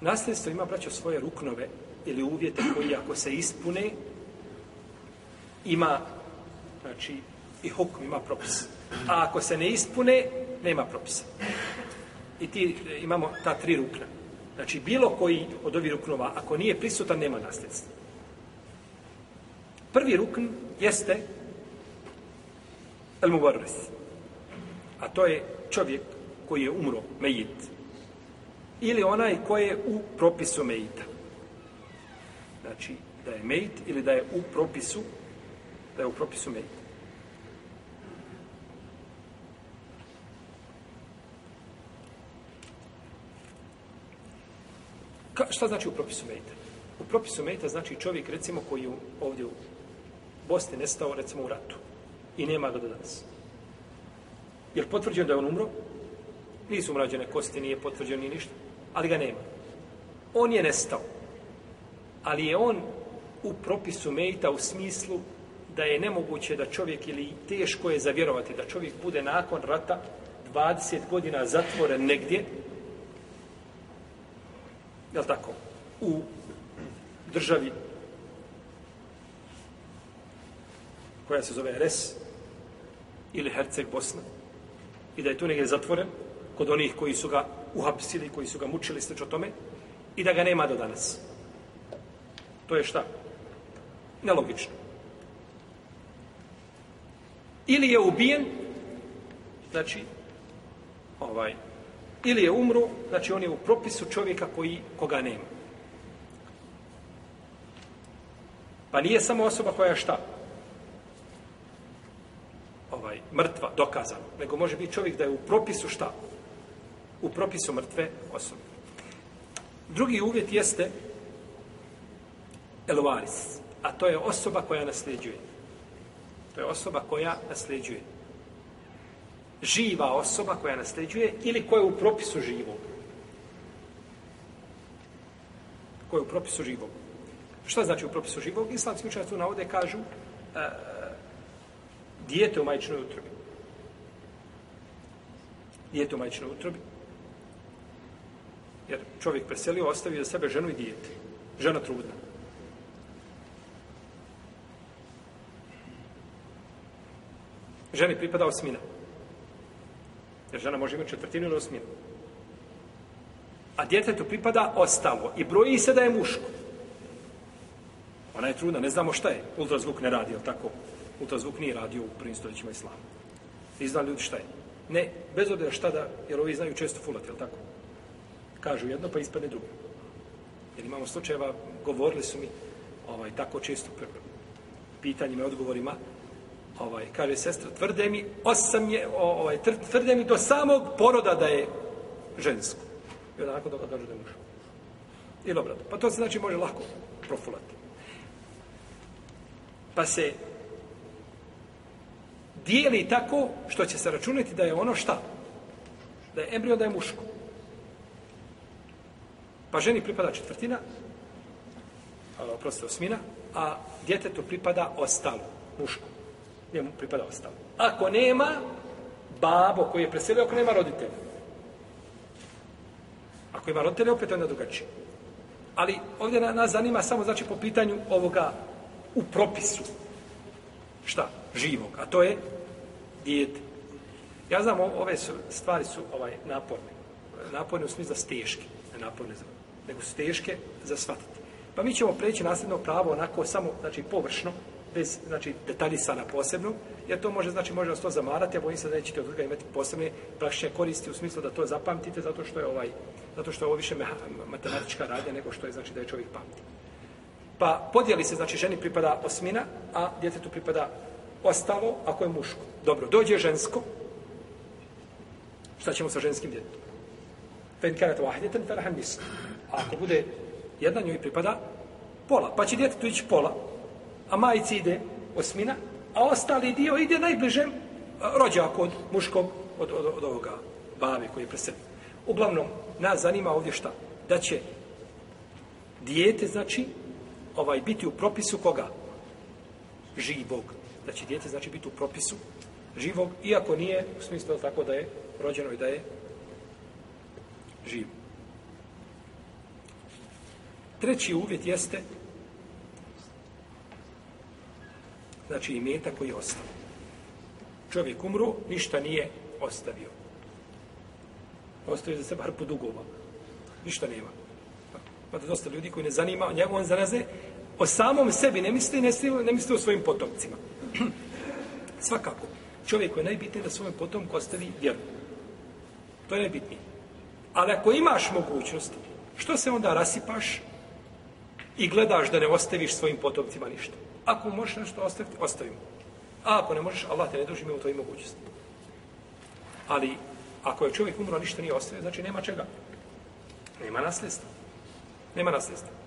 Nasljedstvo ima, braćo, svoje ruknove ili uvjete koji, ako se ispune, ima, znači, i hukm, ima propis. A ako se ne ispune, nema propisa. I ti e, imamo ta tri rukna. Znači, bilo koji od ovih ruknova, ako nije prisutan, nema nasljedstva. Prvi rukn jeste el-mubarris. A to je čovjek koji je umro, mejit, ili onaj koji je u propisu mejita. Znači, da je mejit ili da je u propisu, da je u propisu mejita. šta znači u propisu mejta? U propisu mejta znači čovjek, recimo, koji je ovdje u Bosni nestao, recimo, u ratu. I nema ga do danas. Jer potvrđeno da je on umro? Nisu umrađene kosti, nije potvrđeno ni ništa ali ga nema. On je nestao. Ali je on u propisu Mejta u smislu da je nemoguće da čovjek ili teško je zavjerovati da čovjek bude nakon rata 20 godina zatvoren negdje. Jel tako? U državi koja se zove Res ili Herceg Bosna i da je tu negdje zatvoren kod onih koji su ga uhapsili, koji su ga mučili, sveč o tome, i da ga nema do danas. To je šta? Nelogično. Ili je ubijen, znači, ovaj, ili je umro, znači on je u propisu čovjeka koji, koga nema. Pa nije samo osoba koja šta? Ovaj, mrtva, dokazano. Nego može biti čovjek da je u propisu šta? u propisu mrtve osobe. Drugi uvjet jeste elovaris, a to je osoba koja nasljeđuje. To je osoba koja nasljeđuje. Živa osoba koja nasljeđuje ili koja je u propisu živog. Koja je u propisu živog. Šta znači u propisu živog? Islamski učenjaci tu navode kažu e, dijete u majčinoj utrobi. Dijete u majčinoj utrobi. Jer čovjek preselio, ostavio za sebe ženu i dijete. Žena trudna. Ženi pripada osmina. Jer žena može imati četvrtinu ili osminu. A djetetu pripada ostalo. I broji se da je muško. Ona je trudna, ne znamo šta je. Ultrazvuk ne radi, ali tako? Ultrazvuk nije radio u prvim stoljećima islamu. Ne znam ljudi šta je. Ne, bez obzira šta da, jer ovi znaju često fulati, ali tako? kažu jedno pa ispade drugo. Jer imamo slučajeva, govorili su mi ovaj tako često pre, pitanjima i odgovorima, ovaj, kaže sestra, tvrde mi, osam je, ovaj, tvrde mi do samog poroda da je žensko. I onda nakon toga kaže da je muško. I dobro, pa to se znači može lako profulati. Pa se dijeli tako što će se računati da je ono šta? Da je embrio da je muško. Pa ženi pripada četvrtina, oprosti osmina, a djetetu pripada ostalo, muško. Njemu pripada ostalo. Ako nema babo koji je preselio, ako nema roditelja. Ako ima roditelja, opet onda drugačije. Ali ovdje nas zanima samo znači po pitanju ovoga u propisu. Šta? Živog. A to je djete. Ja znam, ove su, stvari su ovaj naporne. Naporne u smislu da su teške. Ne naporne za znači nego su teške za shvatiti. Pa mi ćemo preći nasljedno pravo onako samo, znači, površno, bez, znači, detaljisana posebno, jer to može, znači, može vas to zamarati, a bojim se da nećete od druga imati posebne prakšće koristi u smislu da to zapamtite, zato što je ovaj, zato što je ovo više meha, matematička radnja nego što je, znači, da je čovjek pamti. Pa podijeli se, znači, ženi pripada osmina, a djetetu pripada ostalo, ako je muško. Dobro, dođe žensko, šta ćemo sa ženskim djetetom? Fenkaret vahdjetan, ferahan nisam. A ako bude jedna njoj pripada pola. Pa će djetetu ići pola, a majici ide osmina, a ostali dio ide najbližem e, rođak od muškog, od, od, od ovoga babi koji je presredio. Uglavnom, nas zanima ovdje šta? Da će dijete, znači, ovaj, biti u propisu koga? Živog. Da će dijete, znači, biti u propisu živog, iako nije, u smislu tako da je rođeno i da je živo. Treći uvjet jeste znači i meta koji je ostao. Čovjek umru, ništa nije ostavio. Ostavio za sebe hrpu dugova. Ništa nema. Pa to dosta ljudi koji ne zanima, njegov on zanaze o samom sebi, ne misli, ne, ne misli o svojim potomcima. Svakako, čovjeku je najbitnije da svojom potomku ostavi vjeru. To je najbitnije. Ali ako imaš mogućnost, što se onda rasipaš i gledaš da ne ostaviš svojim potomcima ništa. Ako možeš nešto ostaviti, ostavim. A ako ne možeš, Allah te ne duži, mi u toj mogućnosti. Ali ako je čovjek umro, ništa nije ostavio, znači nema čega. Nema nasljedstva. Nema nasljedstva.